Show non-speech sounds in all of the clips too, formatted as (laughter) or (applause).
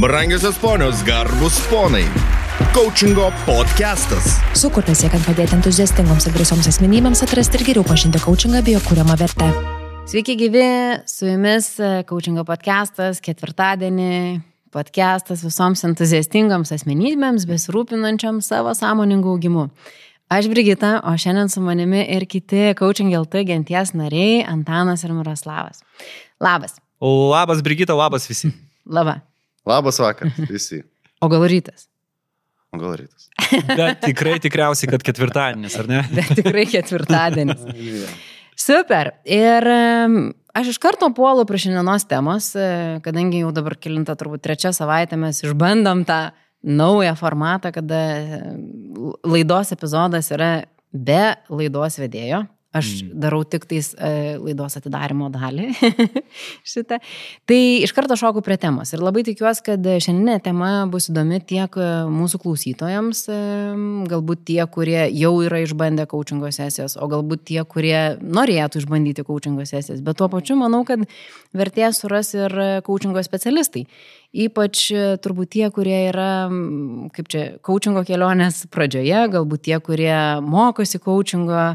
Brangiosios ponios, garbus ponai. Coachingo podcastas. Sukurtas siekiant padėti entuziastingoms ir drąsioms asmenybėms atrasti ir geriau pažinti coachingą bei jo kūriamą vertę. Sveiki gyvi, su jumis coachingo podcastas, ketvirtadienį podcastas visoms entuziastingoms asmenybėms besirūpinančiams savo sąmoningų augimu. Aš Brigita, o šiandien su manimi ir kiti coaching LT genties nariai Antanas ir Miroslavas. Labas. Labas Brigita, labas visi. Laba. Labas vakaras visi. O gal rytas? O gal rytas. Bet tikrai tikriausiai, kad ketvirtadienis, ar ne? Bet tikrai ketvirtadienis. (laughs) Super. Ir aš iš karto puolu prie šiandienos temos, e, kadangi jau dabar kilinta turbūt trečia savaitė mes išbandom tą naują formatą, kada e, laidos epizodas yra be laidos vedėjo. Aš mm. darau tik tais e, laidos atidarimo dalį (laughs) šitą. Tai iš karto šoku prie temos. Ir labai tikiuosi, kad šiandieninė tema bus įdomi tiek e, mūsų klausytojams, e, galbūt tie, kurie jau yra išbandę coachingo sesijas, o galbūt tie, kurie norėtų išbandyti coachingo sesijas. Bet tuo pačiu manau, kad vertės suras ir coachingo specialistai. Ypač e, turbūt tie, kurie yra, kaip čia, coachingo kelionės pradžioje, galbūt tie, kurie mokosi coachingo.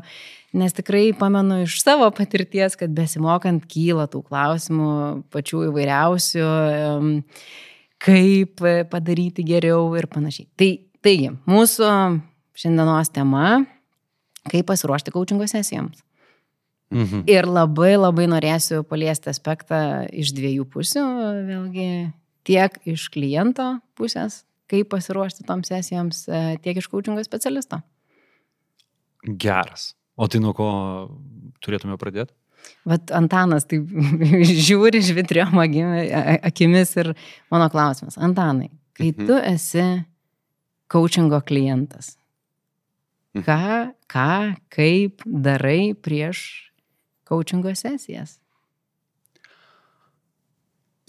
Nes tikrai pamenu iš savo patirties, kad besimokant kyla tų klausimų pačių įvairiausių, kaip padaryti geriau ir panašiai. Tai, taigi, mūsų šiandienos tema - kaip pasiruošti coachingo sesijoms. Mhm. Ir labai labai norėsiu paliesti aspektą iš dviejų pusių, vėlgi tiek iš kliento pusės, kaip pasiruošti tom sesijoms, e, tiek iš coachingo specialisto. Geras. O tai nuo ko turėtume pradėti? Vat Antanas taip (laughs) žiūri žvitriom akimis ir mano klausimas. Antanai, kai Mhm. tu esi coachingo klientas, Mhm. ką, ką, kaip darai prieš coachingo sesijas?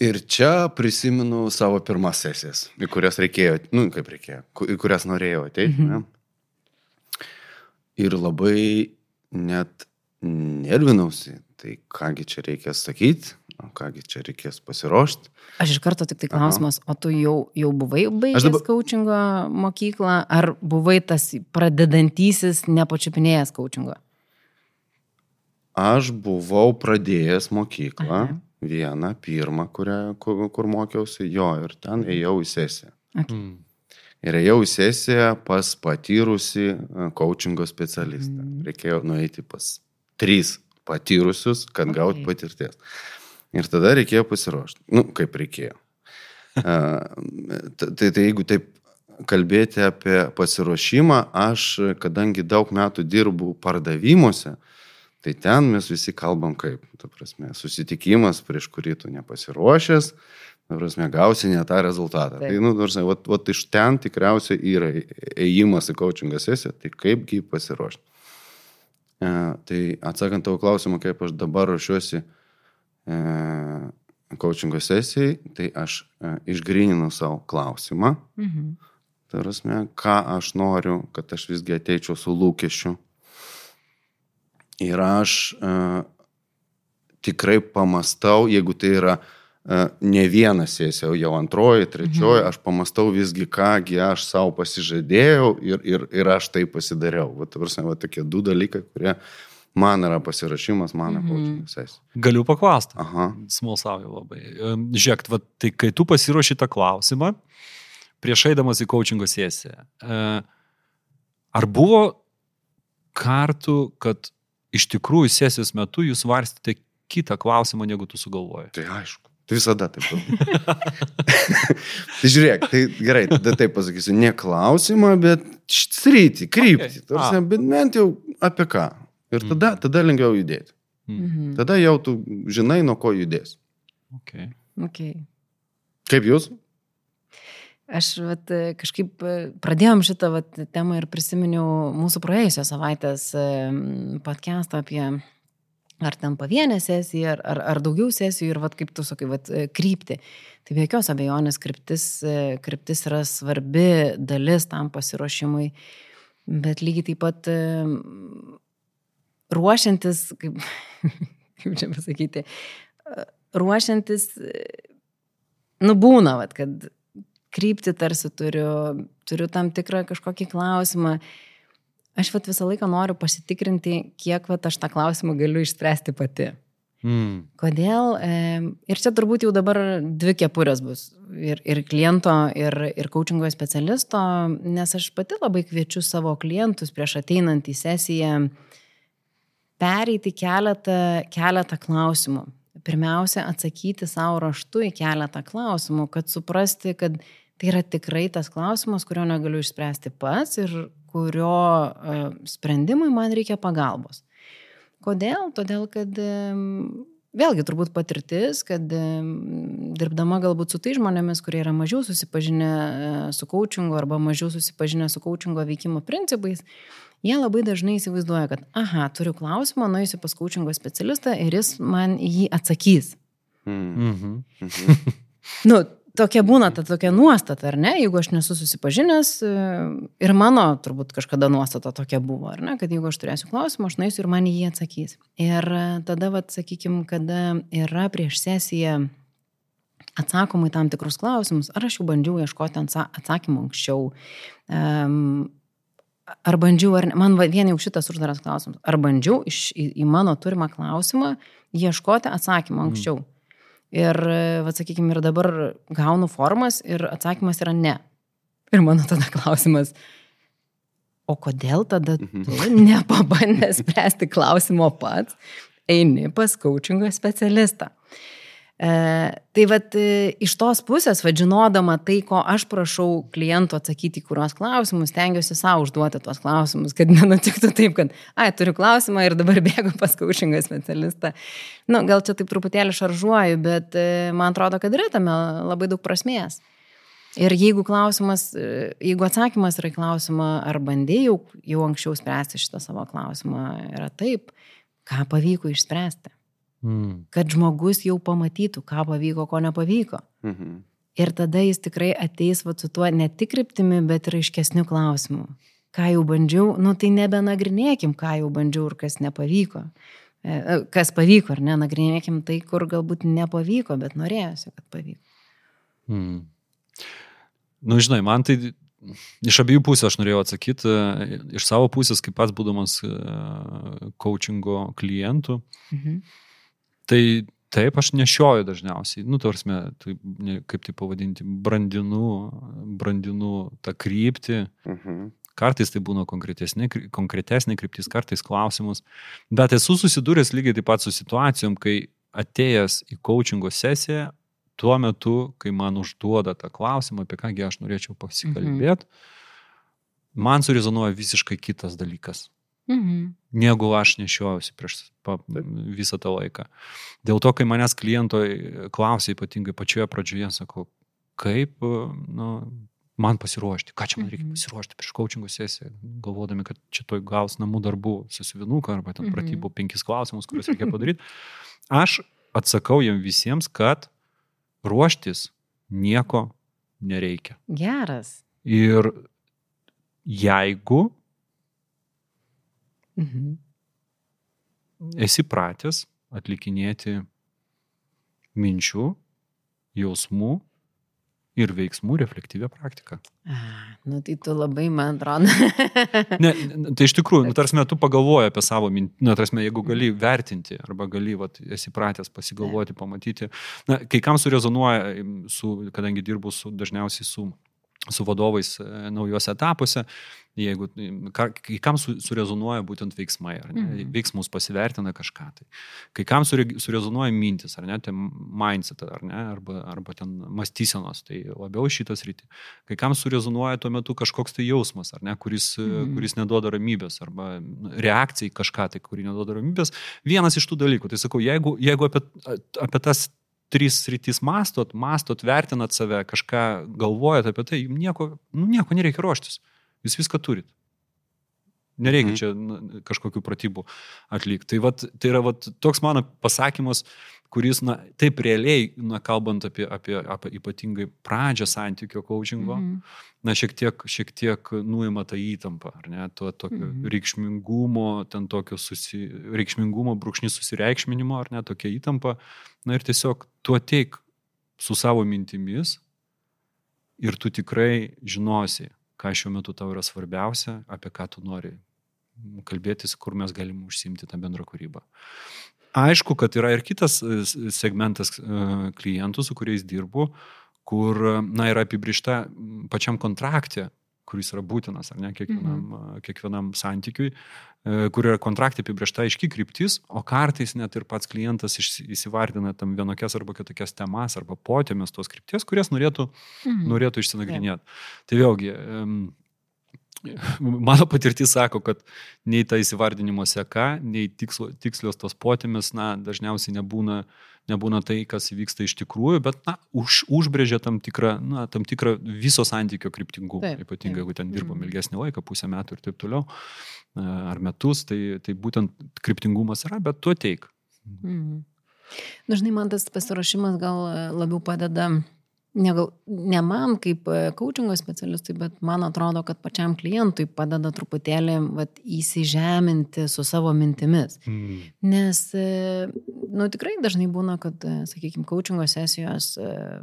Ir čia prisimenu savo pirmas sesijas, į kurias reikėjo, nu kaip reikėjo, į kurias norėjau ateiti. Mhm. Ne? Ir labai net nervinausi, tai kągi čia reikės sakyti, o kągi čia reikės pasiruošti. Aš iš karto tik tai Aha. klausimas, o tu jau, jau buvai baigęs dabar- dabar... coachingo mokyklą, ar buvai tas pradedantysis nepačiupinėjęs coachingo? Aš buvau pradėjęs mokyklą, Aha. vieną, pirmą, kurią, kur, kur mokiausi, jo, ir ten ėjau į sesiją. Okay. Mm. Ir ėjau į sesiją pas patyrusi e, coachingo specialistą. Mhm. Reikėjo nueiti pas trys patyrusius, kad Ok. gaut patirties. Ir tada reikėjo pasiruošti. Nu, kaip reikėjo. (laughs) Tai, tai jeigu taip kalbėti apie pasiruošimą, aš, kadangi daug metų dirbu pardavimuose, tai ten mes visi kalbam kaip, ta prasme, susitikimas, prieš kurį tu nepasiruošęs, prasme, gausi ne tą rezultatą. Taip. Tai, nu, prasme, vat, vat iš ten tikriausiai yra ėjimas į coachingą sesiją, tai kaipgi pasiruošti. E, tai atsakant tavo klausimą, kaip aš dabar ruošiuosi e, coachingo sesijai, tai aš e, išgrininu savo klausimą. Mhm. Tai prasme, ką aš noriu, kad aš visgi ateičiau su lūkesčiu. Ir aš uh, tikrai pamastau, jeigu tai yra uh, ne viena sesija, o jau antroji, trečioji, mhm. aš pamastau visgi, kągi aš savo pasižadėjau ir, ir, ir aš tai pasidariau. Va, ta prasme, va, tokie du dalykai, kurie man yra pasirašymas, mano Mhm. mhm. sesija. Galiu paklausti. Aha. Smalsauju labai. Em, Žiūrėk, va, tai kai tu pasiruoši tą klausimą, prieš eidamas į coachingo sesiją, e, ar buvo kartų, kad iš tikrųjų sesijos metu jūs varstėte kitą klausimą, negu tu sugalvojai? Tai aišku. Tai visada taip. buvo. (laughs) tai žiūrėk, tai gerai, tada taip pasakysiu, ne klausimą, bet sritį, kryptį. Okay. Okay. Bet bent jau apie ką. Ir tada, tada lengviau judėti. Mhm. Tada jau tu žinai, nuo ko judės. Okay. Okay. Kaip jūs? Aš vat, e, kažkaip e, pradėjom šitą vat, temą ir prisiminiau mūsų praėjusios savaitės em, podcastą apie ar ten pavienę sesiją, ar, ar, ar daugiau sesijų ir vat, kaip tu sakai, vat, e, krypti. Tai be jokios abejonės kryptis, e, kryptis yra svarbi dalis tam pasiruošimui, bet lygiai taip pat em, ruošiantis, kaip, (laughs) kaip čia pasakyti, e, ruošiantis, e, nu būna, vat, kad kryptį tarsi turiu, turiu tam tikrą kažkokį klausimą. Aš vat visą laiką noriu pasitikrinti, kiek vat aš tą klausimą galiu išspręsti pati. Mm. Kodėl? Ir čia turbūt jau dabar dvi kepurės bus. Ir, ir kliento, ir, ir coachingo specialisto, nes aš pati labai kviečiu savo klientus prieš ateinant į sesiją pereiti keletą, keletą klausimų. Pirmiausia, atsakyti savo raštu į keletą klausimų, kad suprasti, kad tai yra tikrai tas klausimas, kurio negaliu išspręsti pats ir kurio e, sprendimui man reikia pagalbos. Kodėl? Todėl, kad vėlgi turbūt patirtis, kad dirbdama galbūt su tai žmonėmis, kurie yra mažiau susipažinę e, su coachingu arba mažiau susipažinę su coachingo veikimo principais, jie labai dažnai įsivaizduoja, kad, aha, turiu klausimą, nueisiu pas coachingo specialistą ir jis man jį atsakys. Mm. Mhm. Nu, tokia būna ta tokia nuostata, ar ne, jeigu aš nesu susipažinęs e, ir mano turbūt kažkada nuostata tokia buvo, ar ne, kad jeigu aš turėsiu klausimą, aš nueisiu ir man jį atsakys. Ir e, tada, vad, sakykime, kada yra prieš sesiją atsakoma į tam tikrus klausimus, ar aš jau bandžiau ieškoti atsa- atsakymų anksčiau, um, ar bandžiau, ar ne, man vien jau šitas uždaras klausimas, ar bandžiau iš, į, į mano turimą klausimą ieškoti atsakymą anksčiau. Mm. Ir, va, sakykime, ir dabar gaunu formas ir atsakymas yra ne. Ir mano tada klausimas, o kodėl tada tu nepabandęs spręsti klausimo pats, eini pas coachingo specialistą. E, tai vad iš tos pusės, vadžinodama tai, ko aš prašau klientų atsakyti kuriuos klausimus, tengiuosi savo užduoti tuos klausimus, kad (laughs) nenutiktų taip, kad, ai, turiu klausimą ir dabar bėgu pas coachingo specialistą. Na, nu, gal čia taip truputėlį šaržuoju, bet e, man atrodo, kad yra tame labai daug prasmės. Ir jeigu klausimas, e, jeigu atsakymas yra klausimą, ar bandėjau jau anksčiau spręsti šitą savo klausimą, yra taip, ką pavyko išspręsti Mm. kad žmogus jau pamatytų, ką pavyko, ko nepavyko. Mhm. Ir tada jis tikrai ateis va, su tuo ne tik kryptimi, bet ir aiškesniu klausimu. Ką jau bandžiau, nu tai nebenagrinėkim, ką jau bandžiau ir kas nepavyko. E, e, Kas pavyko, ar ne, nagrinėkim tai, kur galbūt nepavyko, bet norėjusi, kad pavyko. Mm. Nu, žinai, man tai iš abiejų pusių aš norėjau atsakyti. Iš savo pusės, kaip pats būdamas e, coachingo klientų, Mhm. Tai taip aš nešioju dažniausiai. Nu, tarsi, tai, kaip tai pavadinti, brandinu, brandinu tą kryptį. Mhm. Kartais tai būna konkretesnė, konkretesnė kryptis, kartais klausimus. Bet esu susidūręs lygiai taip pat su situacijom, kai atėjęs į coachingo sesiją, tuo metu, kai man užduoda tą klausimą, apie kągi aš norėčiau pasikalbėti, mhm. man surezonuoja visiškai kitas dalykas Mhm. negu aš nešiojusi prieš pa, visą tą laiką. Dėl to, kai manęs kliento klausė, ypatingai pačioje pradžioje, sakau, kaip nu, man pasiruošti, ką čia man reikia pasiruošti prieš coachingo sesiją, galvodami, kad čia toj gaus namų darbų susivinuką arba ten Mhm. pratybų penkis klausimus, kuriuos reikia padaryti. Aš atsakau jiem visiems, kad ruoštis nieko nereikia. Geras. Ir jeigu Mhm. esi pratęs atlikinėti minčių, jausmų ir veiksmų reflektyvę praktiką. A, nu tai tu labai, man atrodo. (laughs) Ne, tai iš tikrųjų, nu, tarsi tu pagalvoji apie savo mintį, na, tarsi jeigu gali vertinti arba gali, vat, esi pratęs pasigalvoti, pamatyti, na, kai kam surezonuoja, su, kadangi dirbu su, dažniausiai su su vadovais e, naujose etapuose, jeigu, ka- kai kam su, surezonuoja būtent veiksmai, ar ne, Mhm. veiksmus pasivertina kažką tai. Kai kam sure, surezonuoja mintis, ar ne, tai mindset, ar ne, arba, arba ten mąstysenos, tai labiau šitas rytį. Kai kam surezonuoja tuo metu kažkoks tai jausmas, ar ne, kuris, Mhm. mhm. kuris neduoda ramybės, arba nu, reakcija į kažką tai, kuri neduoda ramybės. Vienas iš tų dalykų, tai sakau, jeigu, jeigu apie, apie tas trys rytis mastot, mastot, vertinat save, kažką galvojat apie tai, jums nieko, nu, nieko nereikia ruoštis. Jūs viską turit. Nereikia Mhm. čia kažkokių pratybų atlikti. Tai, vat, tai yra vat, toks mano pasakymas, kuris, na, taip realiai, na, kalbant apie, apie, apie ypatingai pradžią santykio coachingo, Mhm. na, šiek tiek, šiek tiek nuima tą įtampą, ar ne, to tokio Mhm. reikšmingumo, ten tokio susi, reikšmingumo, brūkšnį susireikšminimo, ar ne, tokia įtampa. Na ir tiesiog tu ateik su savo mintimis ir tu tikrai žinosi, ką šiuo metu tau yra svarbiausia, apie ką tu nori kalbėtis, kur mes galim užsimti tą bendrą kūrybą. Aišku, kad yra ir kitas e, segmentas e, klientų, su kuriais dirbu, kur, na, yra apibriešta pačiam kontrakte, kuris yra būtinas, ar ne, kiekvienam, mhm. kiekvienam santykiui, e, kur yra kontraktai apibriešta aiški kryptis, o kartais net ir pats klientas įsivardina tam vienokias arba kitokias temas arba potėmės tos krypties, kurias norėtų, mhm. norėtų išsinagrinėti. Tai vėlgi, Mano patirtis sako, kad nei ta įsivardinimo seka, nei tikslo, tikslios tos potėmis, na, dažniausiai nebūna, nebūna tai, kas įvyksta iš tikrųjų, bet, na, už, užbrėžia tam tikrą, na, tam tikrą viso santykio kryptingumą. Ypatingai, jeigu ten dirbam mm. ilgesnį laiką, pusę metų ir taip toliau, ar metus, tai, tai būtent kryptingumas yra, bet tu ateik. Mm. Dažnai man tas pasiruošimas gal labiau padeda ne, ne man kaip coachingo e, specialistui, bet man atrodo, kad pačiam klientui padeda truputėlį vat, įsižeminti su savo mintimis. Mm. Nes, e, nu, tikrai dažnai būna, kad, e, sakykime, coachingo sesijos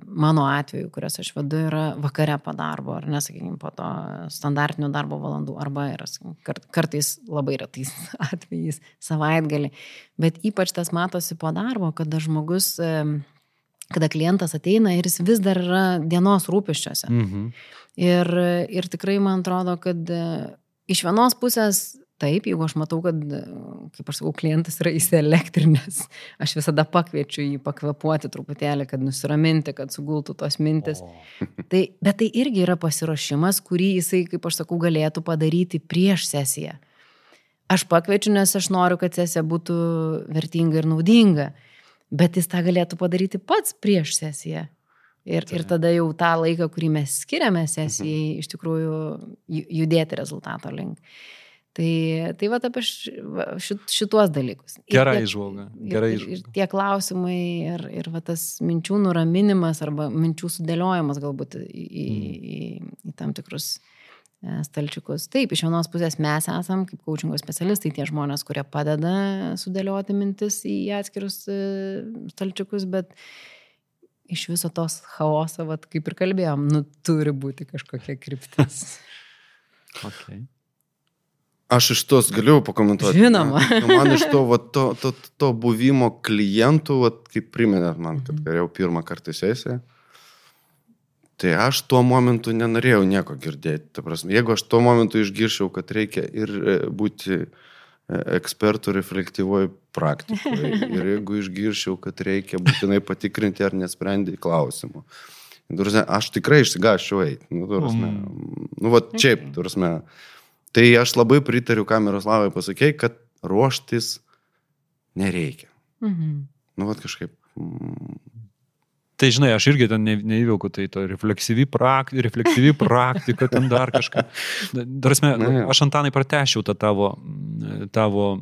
mano atveju, kurias aš vedu, yra vakare po darbo, ar nesakykime, po to standartinio darbo valandų, arba yra kart, kartais labai retais (laughs) atvejais savaitgalį. Bet ypač tas matosi po darbo, kada žmogus kada klientas ateina ir jis vis dar yra dienos rūpiščiuose. Mhm. Ir, ir tikrai man atrodo, kad e, iš vienos pusės taip, jeigu aš matau, kad, e, kaip aš sakau, klientas yra įsielektrinęs, aš visada pakviečiu jį pakvepuoti truputėlį, kad nusiraminti, kad sugultų tos mintis. O. (laughs) Tai, bet tai irgi yra pasiruošimas, kurį jisai, kaip aš sakau, galėtų padaryti prieš sesiją. Aš pakviečiu, nes aš noriu, kad sesija būtų vertinga ir naudinga bet jis tą galėtų padaryti pats prieš sesiją. Ir, tai. ir tada jau tą laiką, kurį mes skiriame sesijai, mhm. iš tikrųjų judėti rezultato link. Tai, tai va apie šit, šituos dalykus. Gerai išvalga. Gerai išvalga. Ir, ir tie klausimai, ir, ir va tas minčių nuraminimas arba minčių sudėliojimas galbūt į, į, mm. į, į tam tikrus stalčiukus. Taip, iš vienos pusės mes esam, kaip coachingo specialistai, tie žmonės, kurie padeda sudėlioti mintis į atskirus e, stalčiukus, bet iš viso tos chaoso, vat, kaip ir kalbėjom, nu, turi būti kažkokia kryptis. (laughs) okay. Aš iš tos galiu pakomentuoti. Žinoma. Ne? Man iš to, va, to, to, to buvimo klientų, va, kaip priminėt man, kad mhm. pirmą kartą sesiją, Tai aš tuo momentu nenorėjau nieko girdėti. Ta prasme, jeigu aš tuo momentu išgirščiau, kad reikia ir e, būti e, ekspertų reflektyvoje praktikoje, (laughs) ir jeigu išgirščiau, kad reikia būtinai patikrinti, ar nesprendai klausimų. Aš tikrai išsigaščiau eiti. Nu, turasme, mm. nu, va, čia, turasme. Tai aš labai pritariu kameroslavai pasakėjai, kad ruoštis nereikia. Mhm. Nu, va, kažkaip. Tai žinai, aš irgi ten ne, neįvilku, tai to refleksyvi, prakti, refleksyvi (laughs) praktika, ten dar kažką. Darasme, aš Antanai pratešiau tą tavo, tavo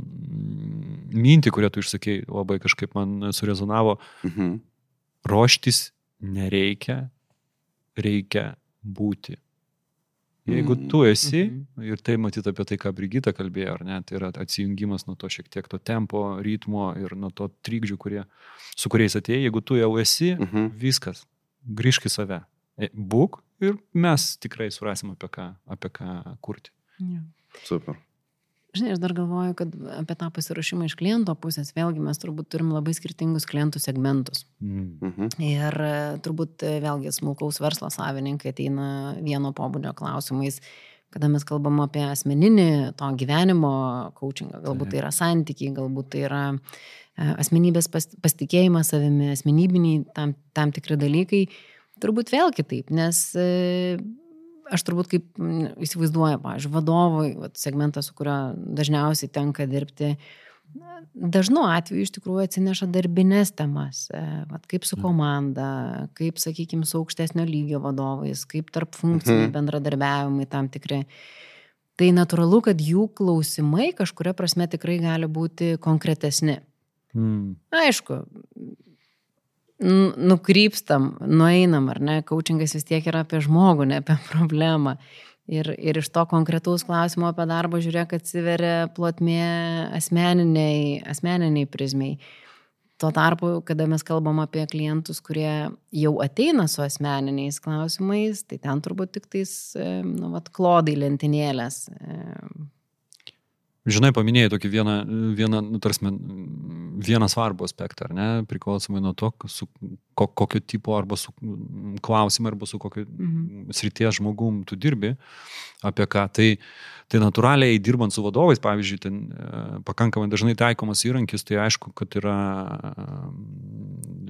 mintį, kurią tu išsakei, labai kažkaip man surezonavo. Mhm. Ruoštis nereikia, reikia būti. Jeigu tu esi, mm -hmm. ir tai matyt apie tai, ką Brigita kalbėjo, ar ne, tai yra atsijungimas nuo to šiek tiek to tempo, ritmo ir nuo to trikdžių, kurie, su kuriais atėjai, jeigu tu jau esi, mm -hmm. viskas, grįžk į save, e, būk ir mes tikrai surasim apie ką, apie ką kurti. Yeah. Super. Žinai, aš dar galvoju, kad apie tą pasiruošimą iš kliento pusės, vėlgi mes turbūt turim labai skirtingus klientų segmentus. Mm. Mhm. Ir e, turbūt e, vėlgi smulkaus verslo savininkai ateina vieno pobūdžio klausimais, kada mes kalbam apie asmeninį to gyvenimo coachingą, galbūt tai yra santykiai, galbūt tai yra e, asmenybės pasitikėjimas savimi, asmenybiniai tam, tam tikri dalykai, turbūt vėl kitaip, nes aš turbūt kaip įsivaizduoju, pavyzdžiui, vadovui, vat, segmentas, su kuriuo dažniausiai tenka dirbti, dažnu atveju iš tikrųjų atsineša darbinės temas, e, vat, kaip su mhm. komanda, kaip, sakykime, su aukštesnio lygio vadovais, kaip tarp funkcijų mhm. bendradarbiavimai tam tikri. Tai natūralu, kad jų klausimai kažkuria prasme tikrai gali būti konkretesni. Mm. Aišku, nukrypstam, nueinam, ar ne, coachingas vis tiek yra apie žmogų, ne apie (laughs) problemą. Ir, ir iš to konkretaus klausimo apie darbą žiūrėk atsiveria plotmė asmeniniai, asmeniniai prizmiai. Tuo tarpu, kada mes kalbam apie klientus, kurie jau ateina su asmeniniais klausimais, tai ten turbūt tik tais, e, nu, vat, klodai lentynėlės. E, Žinai, paminėjai tokį vieną, vieną, nu, tarsi, vieną svarbų aspektą, ar ne, priklausomai nuo to, su ko, kokio tipo arba su klausimai, arba su kokio mhm. srities žmogum tu dirbi, apie ką. Tai, tai natūraliai dirbant su vadovais, pavyzdžiui, ten e, pakankamai dažnai taikomas įrankis, tai aišku, kad yra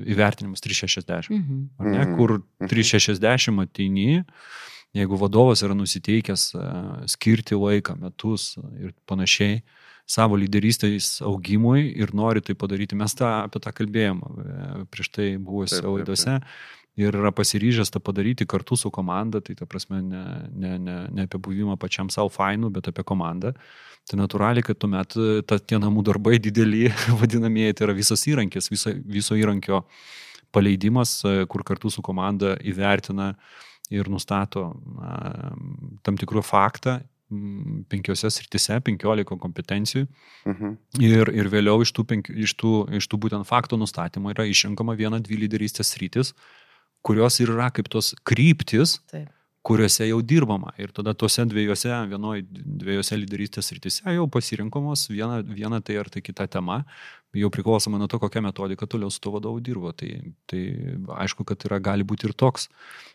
įvertinimas 360, mhm. ar ne, kur 360 mhm. ateini jeigu vadovas yra nusiteikęs e, skirti laiką, metus ir panašiai savo lyderystės augimui ir nori tai padaryti, mes tą, apie tą kalbėjom e, prieš tai buvusiose laidose ir yra pasiryžęs tą padaryti kartu su komanda, tai ta prasme ne, ne, ne, ne apie buvimą pačiam savo fainų, bet apie komandą. Tai natūraliai, kad tuomet e, ta, tie namų darbai dideli, (laughs) vadinamieji, tai yra visas įrankis, viso, viso įrankio paleidimas, kur kartu su komanda įvertina uh, ir nustato na, tam tikrų faktą penkiose sritise, penkiolika kompetencijų. Mhm. ir, ir vėliau iš tų, penki, iš, tų, iš tų būtent faktų nustatymo yra išrenkama viena, dvi lyderystės sritis, kurios ir yra kaip tos kryptis, Taip kuriuose jau dirbama. Ir tada tuose dviejose, vienoje, dviejose lyderystės rytise jau pasirinkamos viena, viena tai ar tai kita tema, jau priklausomai nuo to, kokią metodiką toliau su to vadovu dirbo. Tai, tai aišku, kad yra, gali būti ir toks,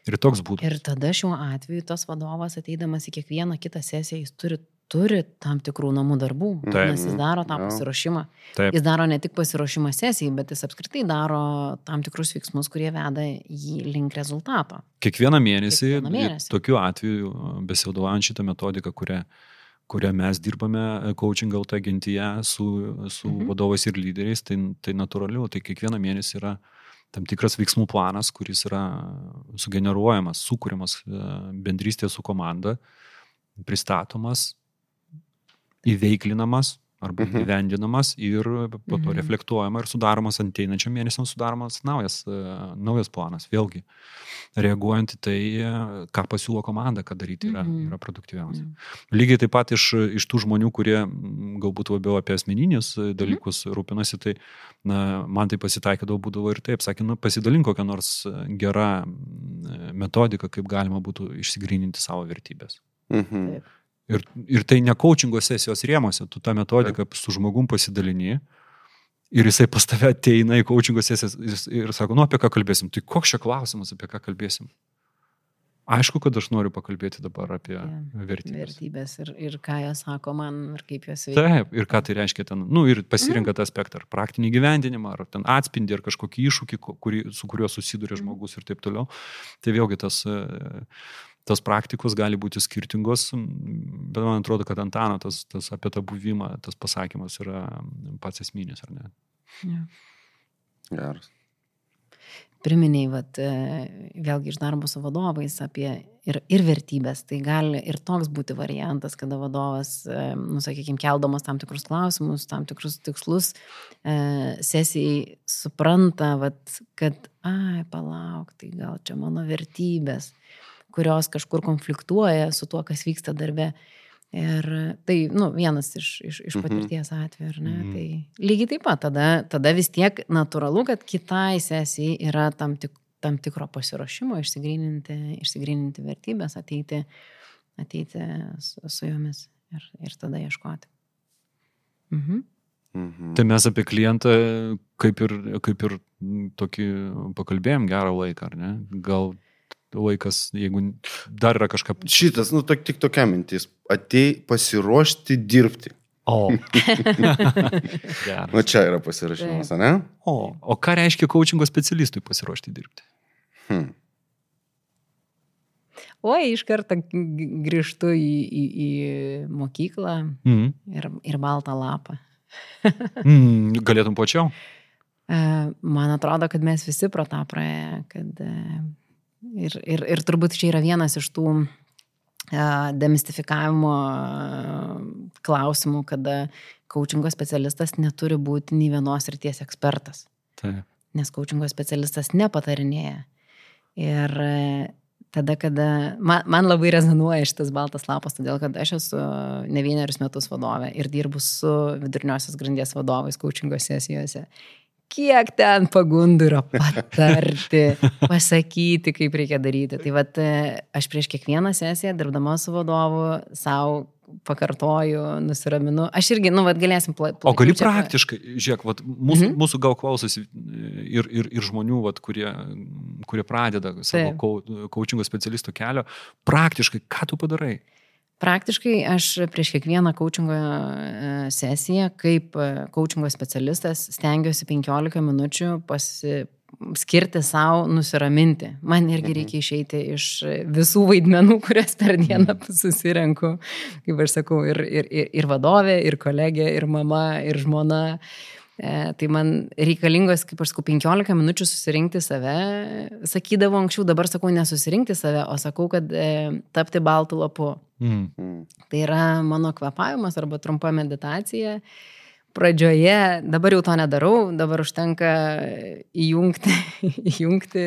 ir toks būtų. Ir tada šiuo atveju tas vadovas ateidamas į kiekvieną kitą sesiją, jis turi turi tam tikrų namų darbų, Taip. nes jis daro tą pasiruošimą. Taip. Jis daro ne tik pasiruošimą sesijai, bet jis apskritai daro tam tikrus veiksmus, kurie veda jį link rezultato. Kiekvieną mėnesį, Kiekvieną mėnesį. tokiu atveju, besivadovaujant šitą metodiką, kurią, kurią mes dirbame coaching LT gentyje su, su mhm. vadovais ir lyderiais, tai, tai natūraliu, tai kiekvieną mėnesį yra tam tikras veiksmų planas, kuris yra sugeneruojamas, sukūriamas e, bendrystėje su komanda, pristatomas įveiklinamas arba mhm. gyvendinamas ir po to mhm. reflektuojama ir sudaromas anteinančiam mėnesiam sudaromas naujas, e, naujas planas. Vėlgi, reaguojant į tai, e, ką pasiūlo komanda, ką daryti yra, mhm. yra produktyviausia. Mhm. Lygiai taip pat iš, iš tų žmonių, kurie galbūt labiau apie asmeninius e, dalykus mhm. rūpinasi, tai na, man tai pasitaikydavo būdavo ir taip, sakė, nu, pasidalink kokią nors gerą metodiką, kaip galima būtų išsigryninti savo vertybės. Mhm. Taip. Ir, ir tai ne coachingo sesijos rėmose, tu tą metodiką su žmogum pasidalini ir jisai pas tave ateina į coachingo sesijas ir, ir sako, nu apie ką kalbėsim, tai koks čia klausimas, apie ką kalbėsim. Aišku, kad aš noriu pakalbėti dabar apie ja, vertybės. Vertybės ir, ir ką jie sako man ir kaip jos veikia. Taip, ir ką tai reiškia ten, nu ir pasirinka mm. tą aspektą, ar praktinį gyvendinimą, ar ten atspindi, ar kažkokį iššūkį, kurį, su kuriuo susiduria mhm. žmogus ir taip toliau. Tai vėlgi tas tos praktikos gali būti skirtingos, bet man atrodo, kad Antano tas, tas apie tą buvimą, tas pasakymas yra pats esminis, ar ne? Ja. Geras. Priminiai, vat, e, vėlgi iš darbo su vadovais apie ir, ir vertybės. Tai gali ir toks būti variantas, kada vadovas, e, nu, sakykime, keldamas tam tikrus klausimus, tam tikrus tikslus, e, sesijai supranta, vat, kad, ai, palauk, tai gal čia mano vertybės kurios kažkur konfliktuoja su tuo, kas vyksta darbe. Ir tai, nu, vienas iš, iš, iš mhm. patirties atveju, ar ne? Mm. Tai lygiai taip pat, tada, tada vis tiek natūralu, kad kitai sesijai yra tam, tik, tam tikro pasiruošimo išsigryninti, išsigryninti vertybės, ateiti, ateiti su, su jomis ir, ir tada ieškoti. Mhm. Mhm. Tai mes apie klientą kaip ir, kaip ir tokį pakalbėjom gerą laiką, ar ne? Gal laikas, jeigu dar yra kažką. Šitas, nu, tok, tik tokia mintis. Atei pasiruošti dirbti. O. (laughs) Na čia yra pasirašymas, ne? O. O ką reiškia coachingo specialistui pasiruošti dirbti? Hmm. Oi, iš karto grįžtu į, į, į mokyklą mm. ir, ir baltą lapą. (laughs) mm, galėtum plačiau? E, man atrodo, kad mes visi pro tą praėję, kad e, Ir, ir, ir turbūt čia yra vienas iš tų demistifikavimo klausimų, kada coachingo specialistas neturi būti nei vienos ryties ekspertas. Taip. Nes coachingo specialistas nepatarinėja. Ir tada, kada man, man labai rezonuoja šitas baltas lapas, todėl kad aš esu ne vienerius metus vadovė ir dirbu su viduriniosios grandies vadovais coachingo sesijose kiek ten pagundų yra patarti, (laughs) pasakyti, kaip reikia daryti. Tai vad, aš prieš kiekvieną sesiją, dirbdama su vadovu, savo pakartoju, nusiraminu. Aš irgi, nu, vad, galėsim plačiau. O gali praktiškai, žiūrėk, vat, mūsų, mhm. mūsų gal klausosi ir, ir, ir žmonių, vat, kurie, kurie pradeda savo coachingo specialisto kelio. Praktiškai, ką tu padarai? Praktiškai aš prieš kiekvieną coachingo e, sesiją kaip e, coachingo specialistas stengiuosi 15 minučių pasi, skirti savo nusiraminti. Man irgi mhm. reikia išeiti iš visų vaidmenų, kurias per dieną mhm. susirenku, kaip aš sakau, ir, ir, ir vadovė, ir kolegė, ir mama, ir žmona. E, tai man reikalingos, kaip aš sakau, 15 minučių susirinkti save. Sakydavau anksčiau, dabar sakau nesusirinkti save, o sakau, kad e, tapti baltų lapu. Mm. Tai yra mano kvepavimas arba trumpa meditacija. Pradžioje, dabar jau to nedarau, dabar užtenka įjungti, (laughs) įjungti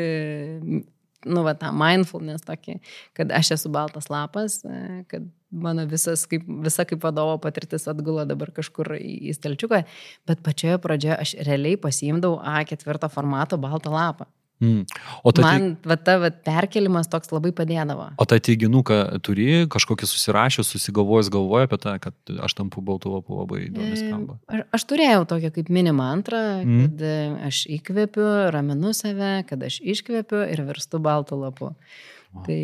nu, va, tą mindfulness tokį, kad aš esu baltas lapas, e, kad mano visas, kaip, visa kaip vadovo patirtis atgula dabar kažkur į, į stalčiuką, bet pačioje pradžioje aš realiai pasiimdavau A4 formato baltą lapą. Mm. O ta, Man va, ta va, perkelimas toks labai padėdavo. O tą teiginuką turi, kažkokį susirašęs, susigalvojęs galvoja apie tą, kad aš tampu baltu lapu labai įdomi e, skamba. Aš, aš turėjau tokią kaip mini mantrą, mm. kad e, aš įkvepiu, raminu save, kad aš iškvepiu ir virstu baltu lapu. O. Tai,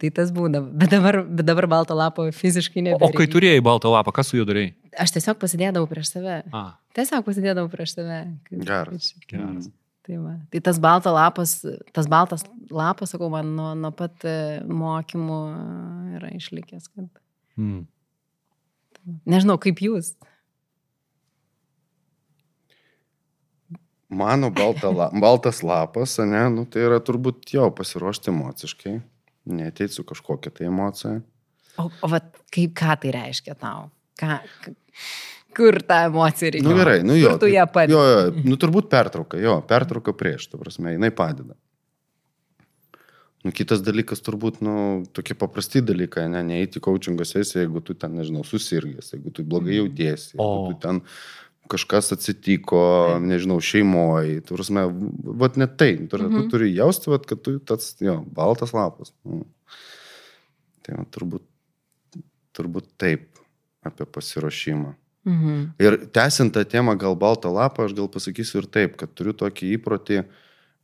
tai tas būdavo. Bet dabar, bet dabar balto lapo fiziškai nebe. O kai turėjai baltą lapą, kas su juo darėjai? Aš tiesiog pasidėdavau prieš save. A. Tiesiog pasidėdavau prieš save. Geras. Geras. Tai, va. tai tas baltas lapas, tas baltas lapas, sakau, man nuo, nuo pat e, mokymų yra išlikęs. Kad... Mm. Nežinau, kaip jūs. Mano balta la, (laughs) baltas lapas, ne, nu, tai yra turbūt jo pasiruošti emociškai, neteiti su kažkokia tai emocija. O, o vat, kaip ką tai reiškia tau? Ką, kur tą emociją reikia. Na nu, gerai, nu jo. Kur tu ją padedi? Jo, jo, nu turbūt pertrauka, jo, pertrauka prieš, tu prasme, jinai padeda. Nu, kitas dalykas turbūt, nu, tokie paprasti dalykai, ne, neįti coachingo sesiją, jeigu tu ten, nežinau, susirgęs, jeigu tu blogai mm. jautiesi, jeigu tu ten kažkas atsitiko, nežinau, šeimoje, tu prasme, vat net tai, tu, mm -hmm. tu mhm. turi jausti, vat, kad tu tas, jo, baltas lapas. Nu. Tai man turbūt, turbūt taip apie pasiruošimą. Mhm. Ir tęsiant tą temą gal baltą lapą, aš gal pasakysiu ir taip, kad turiu tokį įprotį,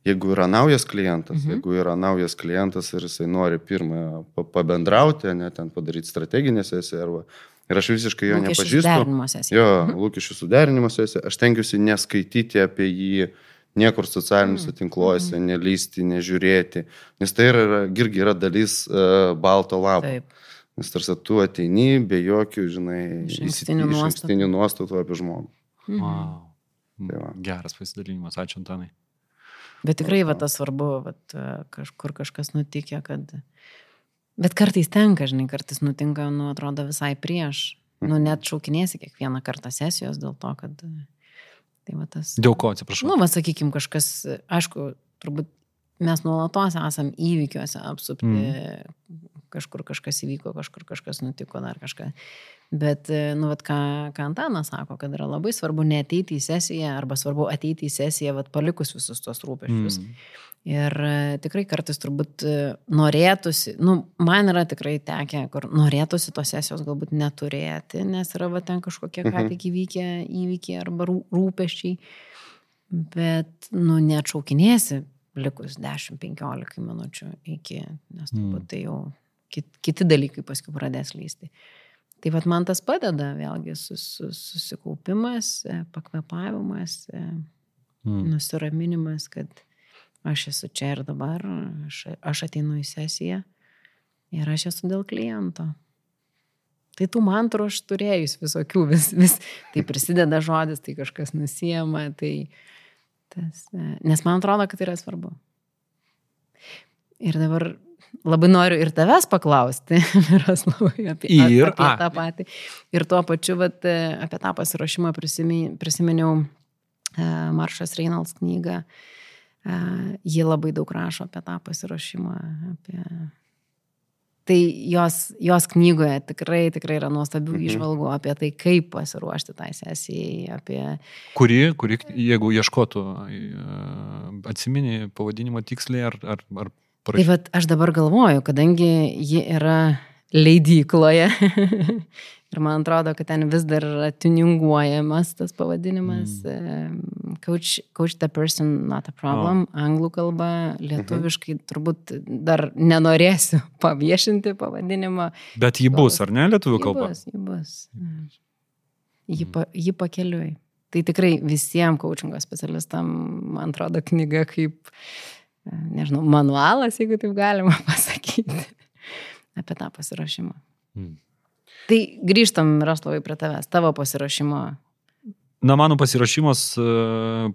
jeigu yra naujas klientas, mhm. jeigu yra naujas klientas ir jisai nori pirmą pabendrauti, ne ten padaryti strateginę sesiją arba ir aš visiškai jo lūkesčių nepažįstu. Jo, mhm. lūkesčių suderinimo sesija, aš tenkiuosi neskaityti apie jį niekur socialiniuose mhm. tinkluose, mhm. nelysti, nežiūrėti, nes tai yra, irgi yra dalis uh, balto lapo. Taip. Nes tarsi tu ateini be jokių, žinai, išankstinių nuostatų. apie žmogų. Mhm. Wow. Tai va. Geras pasidalinimas, ačiū Antanai. Bet tikrai va tas svarbu, va, kažkur kažkas nutikė, kad... Bet kartais tenka, žinai, kartais nutinka, nu, atrodo visai prieš. Nu, mhm. net šaukinėsi kiekvieną kartą sesijos dėl to, kad... Tai va tas... Dėl ko, atsiprašau? Nu, va, sakykim, kažkas, aišku, turbūt mes nuolatos esam įvykiuose apsupti, mm kažkur kažkas įvyko, kažkur kažkas nutiko, dar kažką. Bet, e, nu, vat, ką, ką Antanas sako, kad yra labai svarbu neteiti į sesiją arba svarbu ateiti į sesiją, vat, palikus visus tos rūpešius. Mm. Ir e, tikrai kartais turbūt e, norėtųsi, nu, man yra tikrai tekę, kur norėtųsi tos sesijos galbūt neturėti, nes yra va ten kažkokie ką mhm. tik įvykę įvykiai arba rūpeščiai, bet, nu, neatšaukinėsi likus 10-15 minučių iki, nes turbūt mm. tai jau kit, kiti dalykai paskui pradės lysti. Tai vad man tas padeda, vėlgi, sus, sus, susikaupimas, e, pakvepavimas, e, mm. nusiraminimas, kad aš esu čia ir dabar, aš, aš ateinu į sesiją ir aš esu dėl kliento. Tai tų mantrų aš turėjus visokių, vis, vis tai prisideda žodis, tai kažkas nusijama, tai tas, e, nes man atrodo, kad tai yra svarbu. Ir dabar labai noriu ir tavęs paklausti, (laughs) Miroslavai, apie, ir, apie tą patį. Ir tuo pačiu, vat, apie tą pasiruošimą prisiminiau uh, Maršas Reinals knygą. Ji labai daug rašo apie tą pasiruošimą, apie Tai jos, jos knygoje tikrai, tikrai yra nuostabių Mhm. išvalgų apie tai, kaip pasiruošti tai sesijai, apie... Kuri, kuri, jeigu ieškotų, e, atsimeni pavadinimo tiksliai ar, ar, ar Tai parašyti? vad aš dabar galvoju, kadangi ji yra leidykloje (laughs) ir man atrodo, kad ten vis dar yra tuninguojamas tas pavadinimas. Mm. Coach, coach the person, not a problem. Oh. Anglų kalba, lietuviškai turbūt dar nenorėsiu (laughs) paviešinti pavadinimą. Bet ji bus, ar ne, lietuvių Ji kalba? bus, ji bus. Ji, pa, ji pakeliui. Tai tikrai visiems coachingo specialistam, man atrodo, knyga kaip, e, nežinau, manualas, jeigu taip galima (laughs) pasakyti, apie tą pasirašymą. Mm. Tai grįžtam, Raslovai, prie tavęs, tavo pasirašymo. Na, mano pasirašymas e,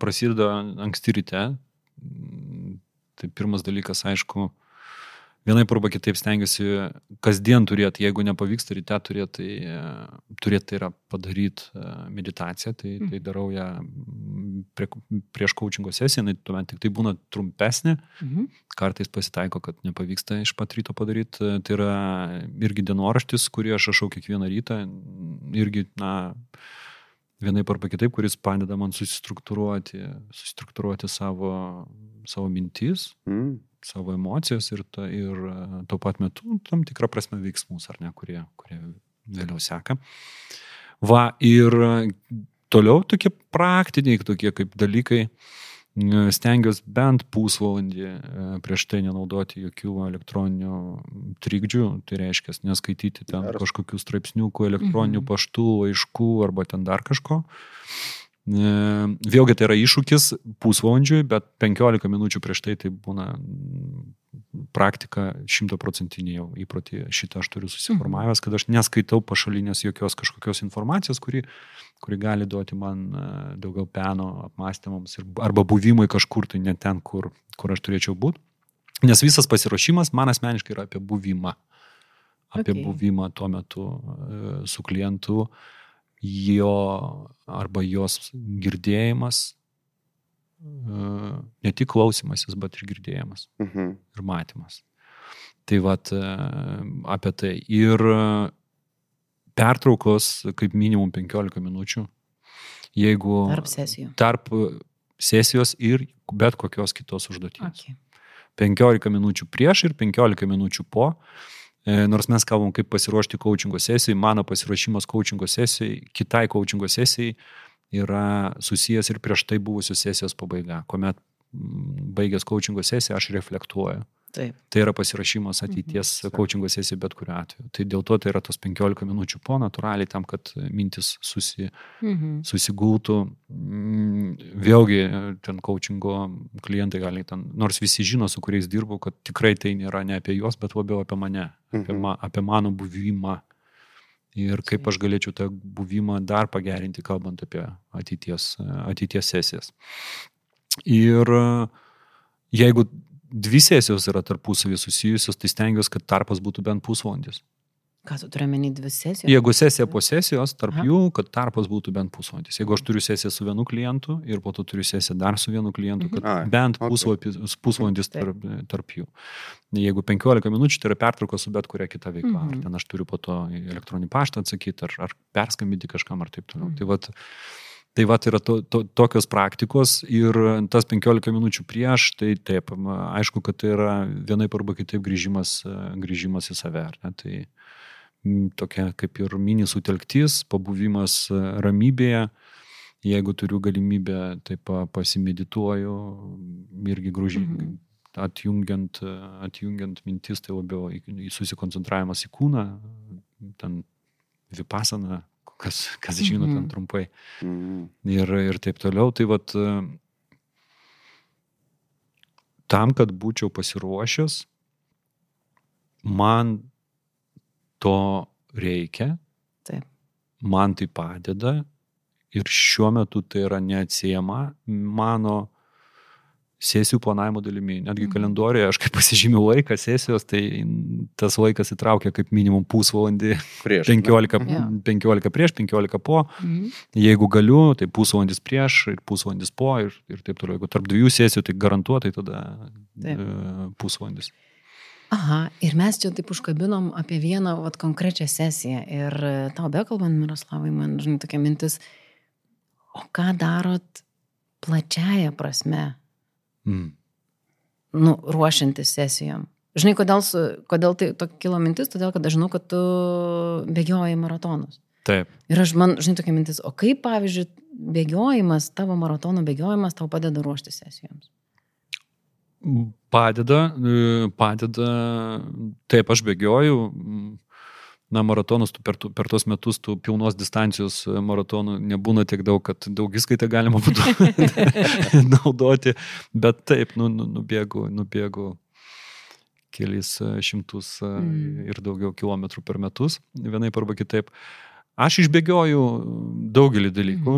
prasideda anksti ryte. Mm, Tai pirmas dalykas, aišku, vienai arba kitaip stengiuosi kasdien turėti, jeigu nepavyksta ryte turėti, tai e, turėti tai yra padaryti meditaciją, tai, tai darau ją mm, prie, prieš coachingo sesiją, tai tuomet tik tai būna trumpesnė, Mhm. kartais pasitaiko, kad nepavyksta iš pat ryto padaryti. Tai yra irgi dienoraštis, kurį aš rašau kiekvieną rytą, irgi, na, vienaip arba kitaip, kuris padeda man susistruktūruoti, susistruktūruoti savo, savo mintis, Mm. savo emocijas ir, ta, ir e, tuo pat metu tam tikrą prasme veiksmus, ar ne, kurie, kurie vėliau seka. Va, ir e, toliau tokie praktiniai, tokie kaip dalykai, e, stengiuosi bent pusvalandį e, prieš tai nenaudoti jokių elektroninių trikdžių, tai reiškia neskaityti ten Geras. kažkokių straipsniukų, elektroninių Mhm. paštų, laiškų arba ten dar kažko. E, Vėlgi tai yra iššūkis pusvalandžiui, bet 15 minučių prieš tai tai būna praktika šimtaprocentinė jau įprotį. Šitą aš turiu susiformavęs, kad aš neskaitau pašalinės jokios kažkokios informacijos, kuri, kuri gali duoti man e, daugiau peno apmąstymams ir, arba buvimui kažkur tai ne ten, kur, kur aš turėčiau būti. Nes visas pasiruošimas man asmeniškai yra apie buvimą. Apie Okay. buvimą tuo metu e, su klientu, jo arba jos girdėjimas, ne tik klausimasis, bet ir girdėjimas Mhm. ir matymas. Tai vad apie tai. Ir e, pertraukos kaip minimum 15 minučių, jeigu Tarp sesijų. tarp sesijos ir bet kokios kitos užduoties. Okay. 15 minučių prieš ir 15 minučių po. E, Nors mes kalbam, kaip pasiruošti coachingo sesijai, mano pasiruošimas coachingo sesijai, kitai coachingo sesijai yra susijęs ir prieš tai buvusios sesijos pabaiga, kuomet mm, baigęs coachingo sesiją aš reflektuoju. Taip. Tai yra pasirašymas ateities Mhm. coachingo sesijai bet kuriu atveju. Tai dėl to tai yra tos 15 minučių po natūraliai tam, kad mintis susi, Mhm. susigultų. Mm, Vėlgi, ten coachingo klientai gali ten, nors visi žino, su kuriais dirbu, kad tikrai tai nėra ne apie juos, bet labiau apie mane, apie, Mhm. ma, apie mano buvimą. Ir kaip aš galėčiau tą buvimą dar pagerinti, kalbant apie ateities, ateities sesijas. Ir e, jeigu dvi sesijos yra tarpusavį susijusios, tai stengiuosi, kad tarpas būtų bent pusvalandis. Ką tu turi menį dvi sesijas? Jeigu sesija po sesijos, tarp Aha. jų, kad tarpas būtų bent pusvalandis. Jeigu aš turiu sesiją su vienu klientu ir po to turiu sesiją dar su vienu klientu, kad Ai, bent okay. pusvalandis, tarp, tarp jų. Jeigu 15 minučių, tai yra pertrauka su bet kuria kita veikla. Mhm. Ar ten aš turiu po to elektroninį paštą atsakyti, ar, ar perskambinti kažkam, ar taip toliau. Mhm. Tai vat, Tai va, yra to, to, tokios praktikos ir tas 15 minučių prieš, tai taip, aišku, kad tai yra vienaip arba kitaip grįžimas, grįžimas į save. Tai m, tokia kaip ir mini sutelktis, pabuvimas ramybėje. Jeigu turiu galimybę, tai pa, pasimedituoju, irgi grūži, Mhm. atjungiant, atjungiant mintis, tai labiau susikoncentravimas į kūną, ten vipasana, kas, kas žino ten Mhm. trumpai Mhm. ir, ir taip toliau. Tai vat, e, tam, kad būčiau pasiruošęs, man to reikia, Taip. man tai padeda ir šiuo metu tai yra neatsiema mano sesijų planavimo dalimi. Netgi Mhm. kalendorijoje aš kaip pasižymiu laiką sesijos, tai tas laikas įtraukia kaip minimum pusvalandį, Prieš. 15, Jo. 15 prieš, 15 po. Mhm. Jeigu galiu, tai pusvalandis prieš ir pusvalandis po ir, ir taip toliau. Jeigu tarp dviejų sesijų, tai garantuotai tada Taip. e, pusvalandis. Aha, ir mes čia taip užkabinom apie vieną vat, konkrečią sesiją. Ir e, tau bekalbant, Miroslavai, man, žinai, tokia mintis, o ką darot plačiaja prasme, Mm. nu, ruošiantis sesijom? Žinai, kodėl, kodėl tai tokia kilo mintis? Todėl, kad aš žinau, kad tu bėgioji maratonus. Taip. Ir aš man, žinai, tokia mintis, o kaip, pavyzdžiui, bėgiojimas, tavo maratono bėgiojimas tau padeda ruošti sesijoms? Padeda, e, padeda, taip, aš bėgioju, na, maratonus tu per, tu- per tos metus tų pilnos distancijos e, maratonų nebūna tiek daug, kad daug įskaitą galima būtų (laughs) naudoti, bet taip, nu, nu, nubėgu, nubėgu kelis e, šimtus Mm. ir daugiau kilometrų per metus, vienaip arba kitaip. Aš išbėgioju daugelį dalykų.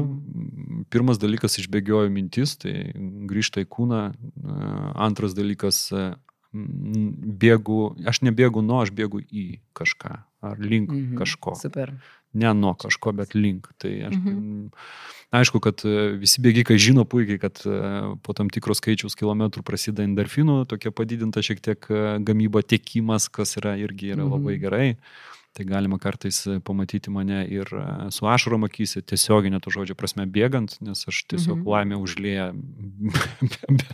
Pirmas dalykas išbėgioju mintis, tai grįžta į kūną. Antras dalykas e, bėgu, aš nebėgu nuo, aš bėgu į kažką ar link Mhm. kažko. Super. Ne nuo kažko, bet link. Tai aš, Mhm. mhm. aišku, kad e, visi bėgikai žino puikiai, kad e, po tam tikros skaičiaus kilometrų prasideda endorfinų, tokia padidinta šiek tiek gamyba, tiekimas, kas yra irgi yra labai Mhm. Tai galima kartais e, pamatyti mane ir e, su ašarom akise, tiesioginė to žodžio prasme bėgant, nes aš tiesiog Mhm. mhm. laimę užlėję be, be,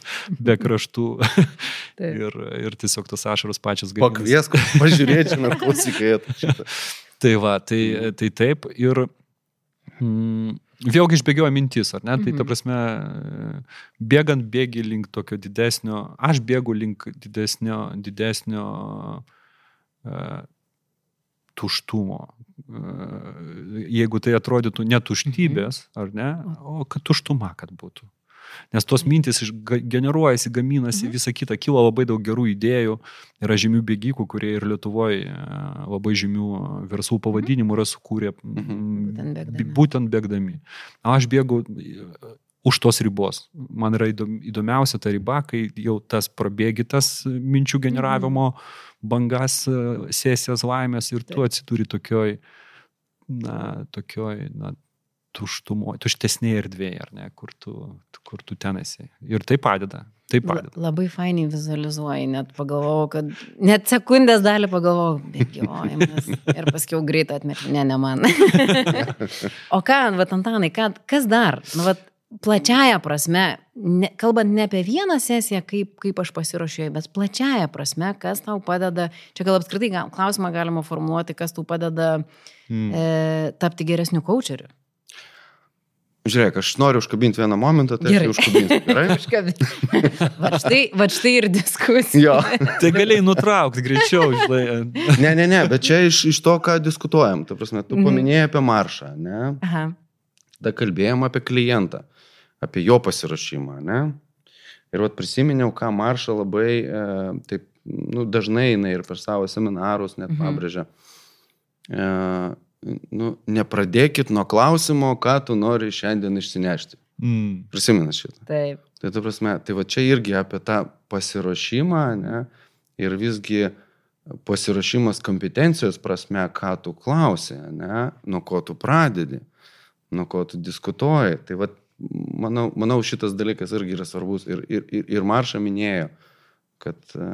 be kraštų (laughs) ir, ir tiesiog tos ašaros pačios gaminasi. Pakviesk, pažiūrėti, ar (laughs) klausykai. šitą. Tai va, tai, tai taip ir mm, vėlgi išbėgioja mintis, ar ne? Tai ta Mhm. prasme, bėgant bėgi link tokio didesnio, aš bėgu link didesnio, didesnio uh, tuštumo. Uh, jeigu tai atrodytų ne tuštybės, ar ne, o kad tuštuma, kad būtų. Nes tos mintis išga- generuojasi, gaminasi, Mhm. visa kita, kyla labai daug gerų idėjų. Yra žymių bėgikų, kurie ir Lietuvoje labai žymių verslų pavadinimų yra sukūrę Mhm. Būtent bėgdami. aš bėgu e, už tos ribos. Man yra įdom- įdomiausia ta riba, kai jau tas prabėgi tas minčių generavimo bangas, e, sesijas laimės ir tu atsiduri tokioj, na, tokioj, na, tuštumo, tuštesnėje erdvėje, ar ne, kur tu, kur tu ten esi. Ir tai padeda. Tai padeda. Labai fainiai vizualizuoji, net pagalvojau, kad net sekundės dalį pagalvojau, bėgiojimas. (laughs) Ir paskiau greitai atmečiau, ne, ne man. (laughs) o ką, va, Antanai, ką, kas dar? Nu, va, plačiaja prasme, ne, kalbant ne apie vieną sesiją, kaip, kaip aš pasiruošiu, bet plačiaja prasme, kas tau padeda, čia gal apskritai gal, klausimą galima formuluoti, kas tau padeda Mm. e, tapti geresniu coacheriu. Žiūrėk, aš noriu užkabinti vieną momentą, tai Gerai. aš jį užkabinsiu. (laughs) Va štai, va štai ir diskusija. Jo. Tai galėjai nutraukti greičiau, žinai. Ne, ne, ne, bet čia iš, iš to, ką diskutuojam. Tu, prasme, tu Mhm. paminėjai apie maršą, ne? Aha. Tada kalbėjom apie klientą, apie jo pasirašymą, ne? Ir vat prisiminiau, ką maršą labai, e, taip, nu, dažnai jinai ir per savo seminarus net Mhm. pabrėžia. E, nu, nepradėkit nuo klausimo, ką tu nori šiandien išsinešti. Mm. Prisiminat šitą. Taip. Tai tu prasme, tai va čia irgi apie tą pasiruošimą, ne? Ir visgi pasiruošimas kompetencijos prasme, ką tu klausi, ne? Nuo ko tu pradedi, nuo ko tu diskutuoji. Tai va, manau, manau, šitas dalykas irgi yra svarbus. Ir, ir, ir, ir Marša minėjo, kad e,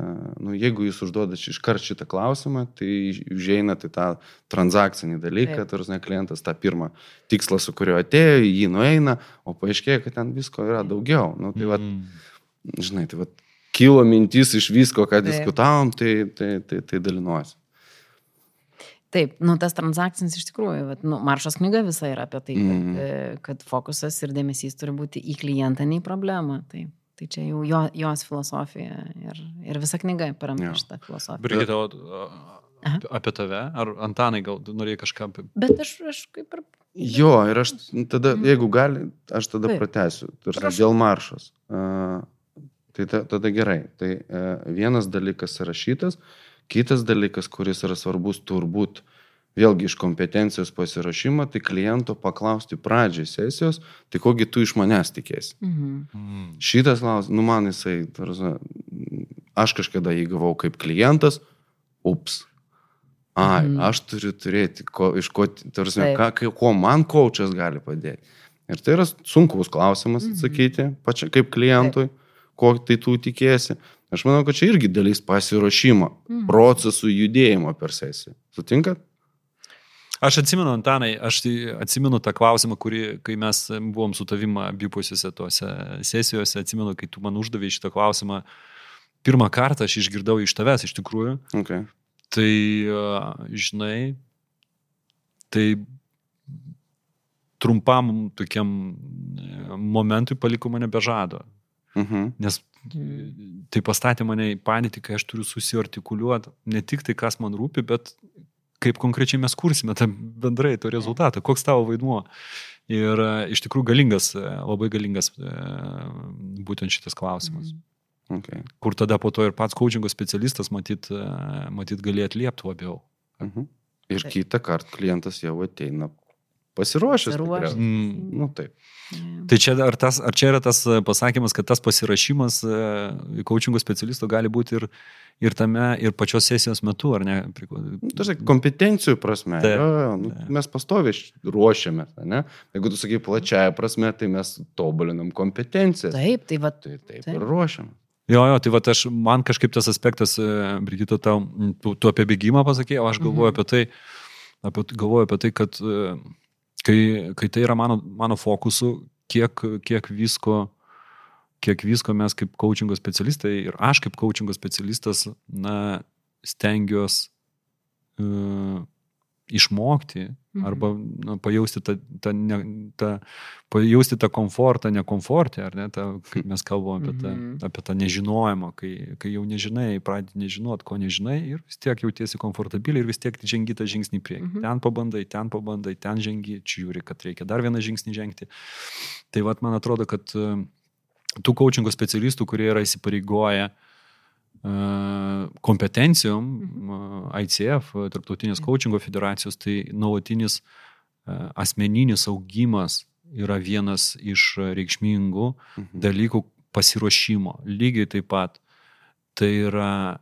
nu, jeigu jūs užduodat iš karto šitą klausimą, tai užeina tai tą transakcinį dalyką, Taip. tarsi klientas tą pirmą tikslą, su kuriuo atėjo, į jį nueina, o paaiškėja, kad ten visko yra daugiau. Nu, tai, va, Mm. žinai, tai va, kilo mintis iš visko, ką Taip. diskutavom, tai, tai, tai, tai dalinuosi. Taip, nu tas transakcinis iš tikrųjų, vat, nu, Maršos knyga visa yra apie tai, kad, Mhm. mm. kad fokusas ir dėmesys turi būti į klientą, nei problemą. Tai, tai čia jau jo, jos filosofija ir, ir visa knyga paremta Jo. šitą filosofiją. Brigita, Aha. apie tave? Ar Antanai gal norėjai kažką apie... Bet aš, aš kaip ir... Jo, ir aš tada, Mhm. jeigu gali, aš tada Taip. pratęsiu. Prašau. dėl maršos. Uh, tai ta, tada gerai. Tai uh, vienas dalykas yra šitas, kitas dalykas, kuris yra svarbus turbūt vėlgi iš kompetencijos pasirašymo, tai kliento paklausti pradžiai sesijos, tai kogi tu iš manęs tikėsi. Mhm. Mm. Šitas klausimas, nu man jisai, tarsi, aš kažkada jį gavau kaip klientas, ups. Ai, Mhm. aš turiu turėti, ko, iš ko, tarsi, ką, ko man kočias gali padėti. Ir tai yra sunkus klausimas Mhm. atsakyti, pačia kaip klientui, ko tai tu tikėsi. Aš manau, kad čia irgi dalis pasiruošimo, Mhm. procesų judėjimo per sesiją. Sutinkat? Aš atsimenu, Antanai, aš tai atsimenu tą klausimą, kurį, kai mes buvom su tavim abipusiuose tose sesijose, atsimenu, kai tu man uždavė šitą klausimą, pirmą kartą aš išgirdau iš tavęs iš tikrųjų. Okay. Tai, žinai, tai trumpam tokiam e, momentui paliko mane be žado. Mhm. Nes e, tai pastatė mane į padėtį, kai aš turiu susiartikuliuoti ne tik tai, kas man rūpi, bet kaip konkrečiai mes kursime tą bendrai to rezultatą, koks tavo vaidmuo. Ir e, iš tikrųjų galingas, e, labai galingas būtent šitas klausimas. Okay. Kur tada po to ir pats coachingo specialistas matyt, matyt galėjo atliepti labiau. Mhm. Ir kitą kartą klientas jau ateina pasiruošęs. Pasiruošęs. Mm. Nu taip. Tai čia ar, tas, ar čia yra tas e, pasakymas, kad tas pasirašymas coachingo specialisto gali būti ir, ir tame, ir pačios sesijos metu, ar ne? Nu, tai žinai, kompetencijų prasme. Taip. Jo, jo, nu, mes pastoviai ruošiamės, ne? Jeigu tu sakai plačiaja prasme, tai mes tobulinam kompetencijas. Taip, tai va. Tai taip, Taip. ir ruošiam. Jo, jo, tai va aš, man kažkaip tas aspektas, e, Brigita, tau, tu, tu apie bėgimą pasakėjai, o aš galvoju Mhm. apie tai, apie, galvoju apie tai, kad e, kai, kai tai yra mano, mano fokusu, kiek, kiek visko, kiek visko mes kaip coachingo specialistai ir aš kaip coachingo specialistas, na, stengiuosi uh, išmokti Mhm. arba na, pajausti tą, tą, ne, tą, pajausti tą komfortą, nekomfortę, ar ne, tą, kaip mes kalbam apie, tą, Mhm. apie tą nežinojimą, kai, kai jau nežinai, pradedi nežinot, ko nežinai ir vis tiek jautiesi komfortabiliai ir vis tiek žengi tą žingsnį priekį. Mhm. Ten pabandai, ten pabandai, ten žengi, čia žiūri, kad reikia dar vieną žingsnį žengti. Tai vad man atrodo, kad e, tų coachingo specialistų, kurie yra įsipareigoję e, kompetencijom, ICF, Tarptautinės coachingo federacijos, tai nuolatinis asmeninis augimas yra vienas iš reikšmingų dalykų pasiruošimo. Lygiai taip pat tai yra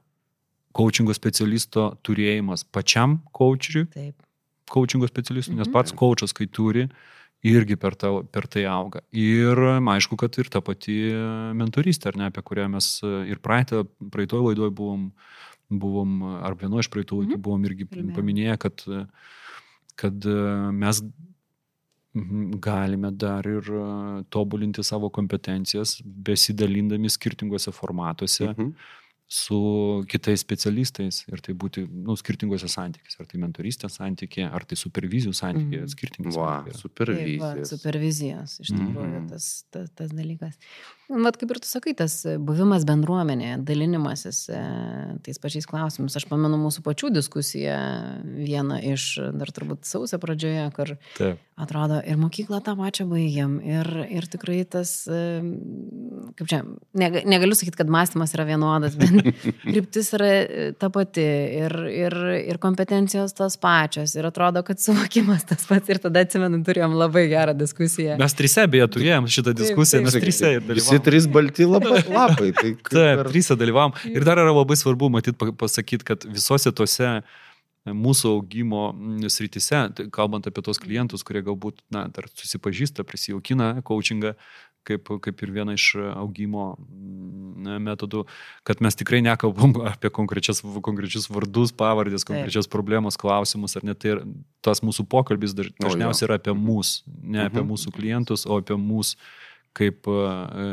coachingo specialisto turėjimas pačiam coacheriui, Taip. coachingo specialistui, nes pats coachas, kai turi, irgi per, ta, per tai auga. Ir aišku, kad ir ta pati mentoristė, ar ne, apie kurią mes ir praeitą, praeitoj laidoje buvom, buvom, ar vienoje iš praeitų laidų Mhm. buvom irgi paminėję, kad, kad mes mhm, galime dar ir e, tobulinti savo kompetencijas, besidalindami skirtingose formatuose Mhm. Su kitais specialistais ir tai būti nu, skirtingose santykiuose, ar tai mentorystės santykiai, ar tai supervizijų santykiai, Mhm. skirtingi. Va, santykiai. Taip, va, supervizijos, iš tikrųjų, Mhm. tas, tas, tas dalykas. Vat kaip ir tu sakai, tas buvimas bendruomenėje, dalinimasis e, tais pačiais klausimais. Aš pamenu mūsų pačių diskusiją, vieną iš dar turbūt sausio pradžioje, kur Taip. atrodo ir mokyklą tą pačią baigiam. Ir, ir tikrai tas, e, kaip čia, nega- negaliu sakyti, kad mąstymas yra vienodas, bet (laughs) kryptis yra e, ta pati ir, ir, ir kompetencijos tos pačios. Ir atrodo, kad suvokimas tas pats. Ir tada atsimenu, turėjom labai gerą diskusiją. Mes trise beje turėjom šitą diskusiją, taip. mes trise ir Visi trys balti lapai. (laughs) lapai tai Taip, ir- trise dalyvavom. Ir dar yra labai svarbu matyti, pasakyti, kad visose tose mūsų augimo srityse, kalbant apie tos klientus, kurie galbūt, na, dar susipažįsta, prisijaukina coachingą, kaip, kaip ir viena iš augimo metodų, kad mes tikrai nekalbam (laughs) apie konkrečias, konkrečius vardus, pavardės, Taip. konkrečias problemos, klausimus, ar net tai ir tas mūsų pokalbis dažniausiai yra apie mus, ne apie Mhm. mūsų klientus, o apie mus kaip, e,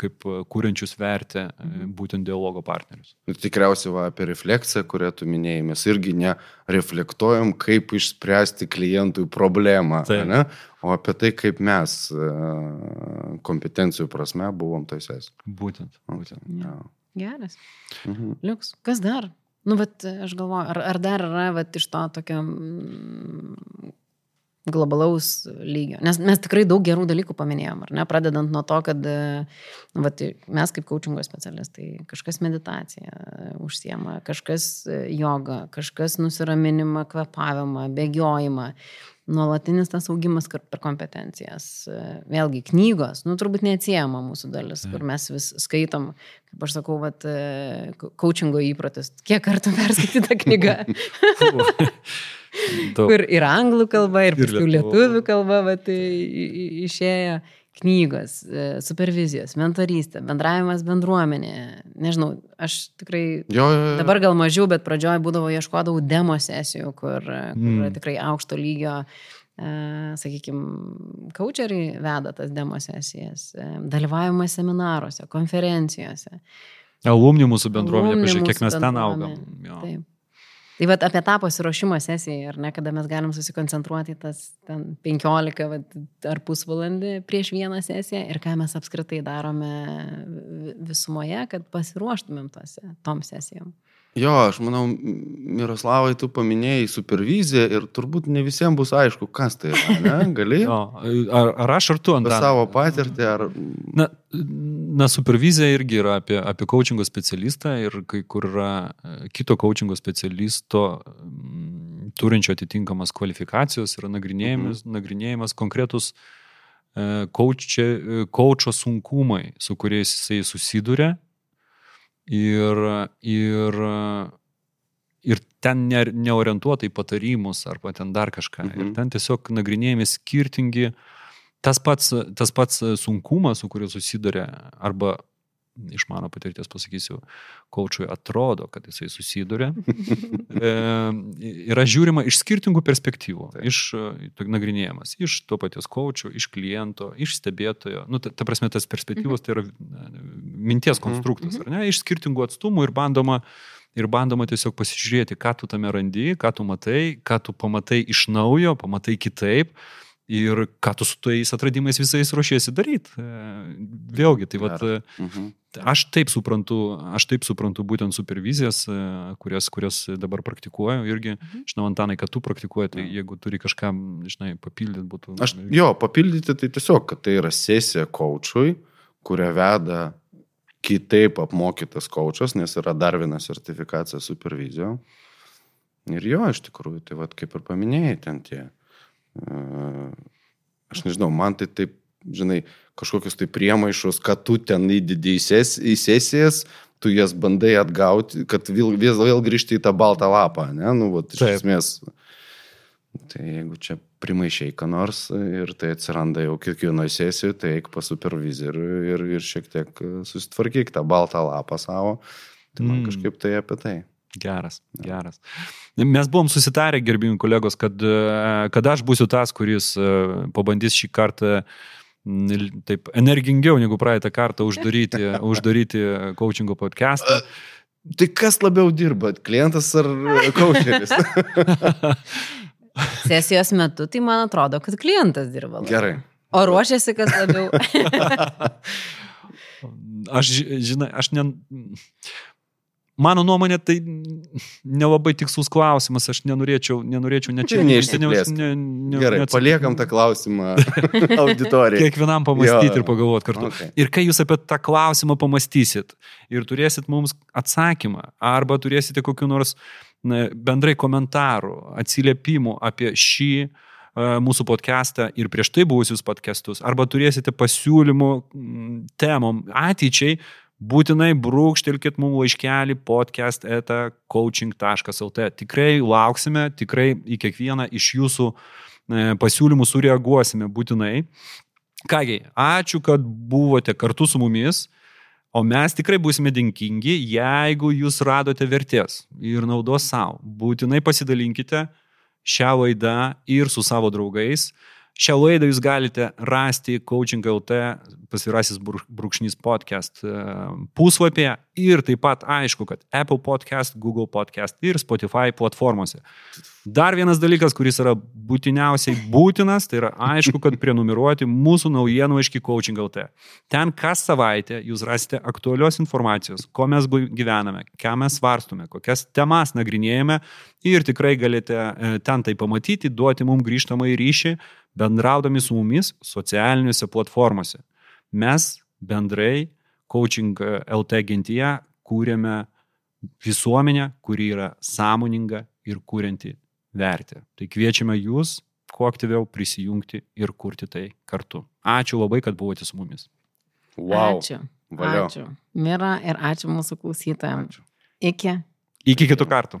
kaip kūrenčius vertę e, būtent dialogo partnerius. Ir tikriausiai va, apie refleksiją, kurią tu minėjai, mes irgi nereflektuojam, kaip išspręsti klientui problemą, ne? o apie tai, kaip mes e, kompetencijų prasme buvom sesijoj. Būtent. būtent. Ja. Geras. Mhm. Liuks. Kas dar? Nu, bet aš galvoju, ar, ar dar yra vat, iš to tokio mm, globalaus lygio. Nes mes tikrai daug gerų dalykų paminėjom, ar ne? Pradedant nuo to, kad e, nu, vat, mes kaip coachingo specialistai, kažkas meditaciją e, užsiema, kažkas e, joga, kažkas nusiraminimą, kvepavimą, bėgiojimą. Nuolatinis tas augimas per kompetencijas. Vėlgi, knygos, nu turbūt neatsiejama mūsų dalis, kur mes vis skaitom, kaip aš sakau, vat, ko- coachingo įprotis. Kiek kartų perskaityta knyga? (laughs) (laughs) Daug. kur ir anglų kalba, ir Ir lietuvių. lietuvių kalba vat, i- i- išėjo. knygos, e, supervizijos, mentorystė, bendravimas bendruomenė. Nežinau, aš tikrai Jo, jo, jo. dabar gal mažiau, bet pradžioje būdavo ieškodavau demo sesijų, kur, kur Mm. tikrai aukšto lygio, e, sakykime, coacheriai veda tas demo sesijas, e, dalyvavimas seminaruose, konferencijose. Alumni mūsų bendruomenė, pažiūrėk, kiek mes ten augam. Taip. Tai vat, apie tą pasiruošimo sesiją, ar ne, kada mes galim susikoncentruoti tas ten 15 vat, ar pusvalandį prieš vieną sesiją ir ką mes apskritai darome vi- visumoje, kad pasiruoštumėm tose, tom sesijom. Jo, aš manau, Miroslavai, tu paminėjai superviziją ir turbūt ne visiems bus aišku, kas tai yra. Ne? (laughs) Gali Jo, ar, ar aš ar tu ant savo patirtį, ar... Na, na, supervizija irgi yra apie, apie coachingo specialistą ir kai kur yra e, kito coachingo specialisto turinčio atitinkamas kvalifikacijos yra nagrinėjimas, mhm. nagrinėjimas konkretus e, coach'e, e, coach'o sunkumai, su kuriais jisai susiduria ir, ir, ir ten ne, neorientuota į patarimus arba ten dar kažką. Mhm. Ir ten tiesiog nagrinėjami skirtingi tas pats, tas pats sunkumas, su kuriuo susiduria, arba iš mano patirties pasakysiu, kočiui atrodo, kad jisai susiduria, (laughs) e, yra žiūrima iš skirtingų perspektyvų, Taip. iš e, nagrinėjamas, iš to paties kočio, iš kliento, iš stebėtojo, nu, ta, ta prasme, tas perspektyvos tai yra e, minties Mhm. konstruktas, ar ne, iš skirtingų atstumų ir bandoma Ir bandoma tiesiog pasižiūrėti, ką tu tame randi, ką tu matai, ką tu pamatai iš naujo, pamatai kitaip ir ką tu su tais atradimais visais ruošiesi daryti. Vėlgi, tai vat. Mhm. Aš taip suprantu, aš taip suprantu būtent supervizijas, e, kurias, kurias dabar praktikuoju irgi. Žinau, Antanai, kad tu praktikuoji, tai jeigu turi kažką, žinai, papildyti, būtų. Aš, jo, papildyti tai tiesiog, kad tai yra sesija kočiui, kurią veda kitaip apmokytas kočas, nes yra dar viena sertifikacija supervizijo. Ir jo, iš tikrųjų, tai vad kaip ir paminėjai ten tie. Uh, aš nežinau, man tai taip, žinai, kažkokius tai priemaišus, kad tu ten įdedi į, ses, į sesijas, tu jas bandai atgauti, kad vėl, vėl, vėl grįžti į tą baltą lapą, ne? Nu, vat, iš Taip. esmės. Tai jeigu čia primaišiai ką nors ir tai atsiranda jau kiekvienoje sesijoje, tai eik pas supervizorių ir, ir šiek tiek susitvarkyk tą baltą lapą savo. Tai man Mm. kažkaip tai apie tai. Geras, geras. Mes buvom susitarę, gerbimi kolegos, kad, e, kad aš būsiu tas, kuris e, pabandys šį kartą mm, taip energingiau negu praeitą kartą uždaryti, (laughs) uždaryti coachingo podcastą. Tai kas labiau dirba, klientas ar kočeris? (laughs) Sesijos metu, tai man atrodo, kad klientas dirba. labiau. Gerai. O ruošiasi kas labiau. (laughs) Aš, ži- žinai, aš ne... Mano nuomonė, tai nelabai tikslus klausimas, aš nenorėčiau, nenorėčiau ne čia Tai neišsiplėsk. ne, ne, Gerai, neatsak- paliekam tą klausimą (laughs) auditorijai. Kiekvienam pamastyti Jo. ir pagalvoti kartu. Okay. Ir kai jūs apie tą klausimą pamastysit ir turėsit mums atsakymą, arba turėsite kokiu nors na, bendrai komentarų, atsiliepimų apie šį e, mūsų podcastą ir prieš tai buvusius podcastus, arba turėsite pasiūlymų temom ateičiai, būtinai brūkštelkit mums laiškelį podcast eta coaching.lt. Tikrai lauksime, tikrai į kiekvieną iš jūsų e, pasiūlymų sureaguosime būtinai. Kągi, ačiū, kad buvote kartu su mumis, o mes tikrai būsime dėkingi, jeigu jūs radote vertės ir naudos savo. Būtinai pasidalinkite šią laidą ir su savo draugais. Šią laidą jūs galite rasti coaching.lt pasvirasis brūk- brūkšnys podcast e, puslapyje ir taip pat aišku, kad Apple podcast, Google podcast ir Spotify platformose. Dar vienas dalykas, kuris yra būtiniausiai būtinas, tai yra aišku, kad prenumeruoti mūsų naujienų iški coaching.lt. Ten kas savaitę jūs rasite aktualios informacijos, ko mes gyvename, ką mes svarstume, kokias temas nagrinėjame ir tikrai galite e, ten tai pamatyti, duoti mums grįžtamą į ryšį, bendraudami su mumis socialiniuose platformose. Mes bendrai coaching e, LT gentyje kūrėme visuomenę, kuri yra sąmoninga ir kūrinti vertę. Tai kviečiame jūs kuo aktyviau prisijungti ir kurti tai kartu. Ačiū labai, kad buvote su mumis. Wow. Ačiū. Valio. Ačiū. Mira ir ačiū mūsų klausytojams. Iki. Iki kitų kartų.